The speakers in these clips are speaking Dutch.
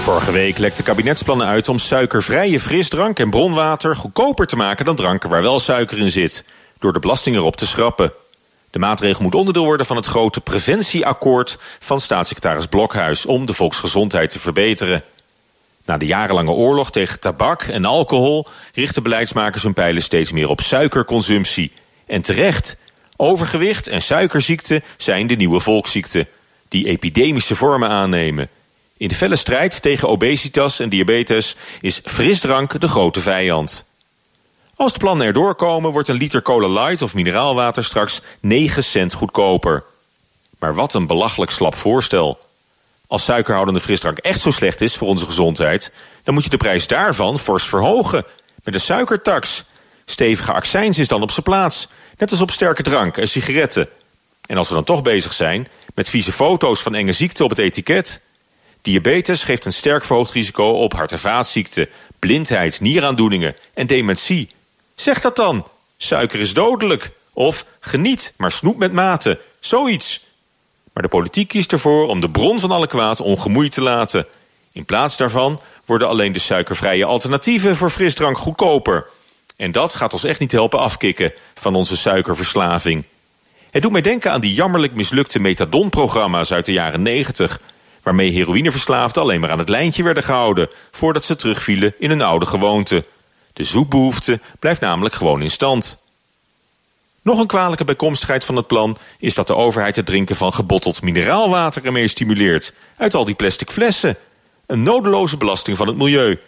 Vorige week lekte kabinetsplannen uit om suikervrije frisdrank en bronwater goedkoper te maken dan dranken waar wel suiker in zit, door de belasting erop te schrappen. De maatregel moet onderdeel worden van het grote preventieakkoord van staatssecretaris Blokhuis om de volksgezondheid te verbeteren. Na de jarenlange oorlog tegen tabak en alcohol richten beleidsmakers hun pijlen steeds meer op suikerconsumptie. En terecht, overgewicht en suikerziekte zijn de nieuwe volksziekten, die epidemische vormen aannemen. In de felle strijd tegen obesitas en diabetes is frisdrank de grote vijand. Als de plannen erdoor komen, wordt een liter cola light of mineraalwater straks 9 cent goedkoper. Maar wat een belachelijk slap voorstel. Als suikerhoudende frisdrank echt zo slecht is voor onze gezondheid, dan moet je de prijs daarvan fors verhogen met een suikertax. Stevige accijns is dan op zijn plaats, net als op sterke drank en sigaretten. En als we dan toch bezig zijn met vieze foto's van enge ziekten op het etiket. Diabetes geeft een sterk verhoogd risico op hart- en vaatziekten, blindheid, nieraandoeningen en dementie. Zeg dat dan. Suiker is dodelijk. Of geniet, maar snoep met mate. Zoiets. Maar de politiek kiest ervoor om de bron van alle kwaad ongemoeid te laten. In plaats daarvan worden alleen de suikervrije alternatieven voor frisdrank goedkoper. En dat gaat ons echt niet helpen afkicken van onze suikerverslaving. Het doet mij denken aan die jammerlijk mislukte metadonprogramma's uit de jaren 90... waarmee heroïneverslaafden alleen maar aan het lijntje werden gehouden... voordat ze terugvielen in hun oude gewoonte. De zoekbehoefte blijft namelijk gewoon in stand. Nog een kwalijke bijkomstigheid van het plan is dat de overheid het drinken van gebotteld mineraalwater ermee stimuleert. Uit al die plastic flessen. Een nodeloze belasting van het milieu.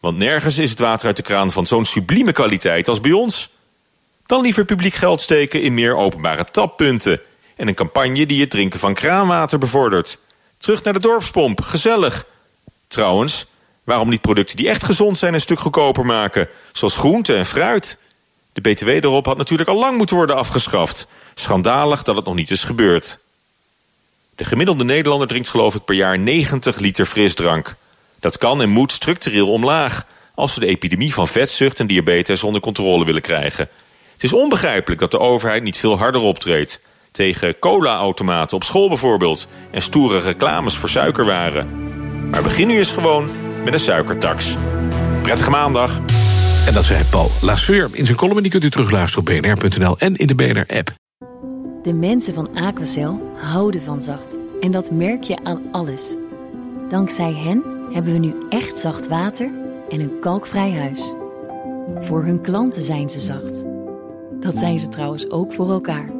Want nergens is het water uit de kraan van zo'n sublieme kwaliteit als bij ons. Dan liever publiek geld steken in meer openbare tappunten. En een campagne die het drinken van kraanwater bevordert. Terug naar de dorpspomp, gezellig. Trouwens, waarom niet producten die echt gezond zijn een stuk goedkoper maken? Zoals groente en fruit. De btw erop had natuurlijk al lang moeten worden afgeschaft. Schandalig dat het nog niet is gebeurd. De gemiddelde Nederlander drinkt geloof ik per jaar 90 liter frisdrank. Dat kan en moet structureel omlaag... als we de epidemie van vetzucht en diabetes onder controle willen krijgen. Het is onbegrijpelijk dat de overheid niet veel harder optreedt. Tegen cola-automaten op school bijvoorbeeld... en stoere reclames voor suikerwaren. Maar begin nu eens gewoon met een suikertax. Prettige maandag. En dat zei Paul Lasseur in zijn column. Die kunt u terugluisteren op bnr.nl en in de BNR-app. De mensen van Aquacel houden van zacht. En dat merk je aan alles. Dankzij hen hebben we nu echt zacht water en een kalkvrij huis. Voor hun klanten zijn ze zacht. Dat zijn ze trouwens ook voor elkaar.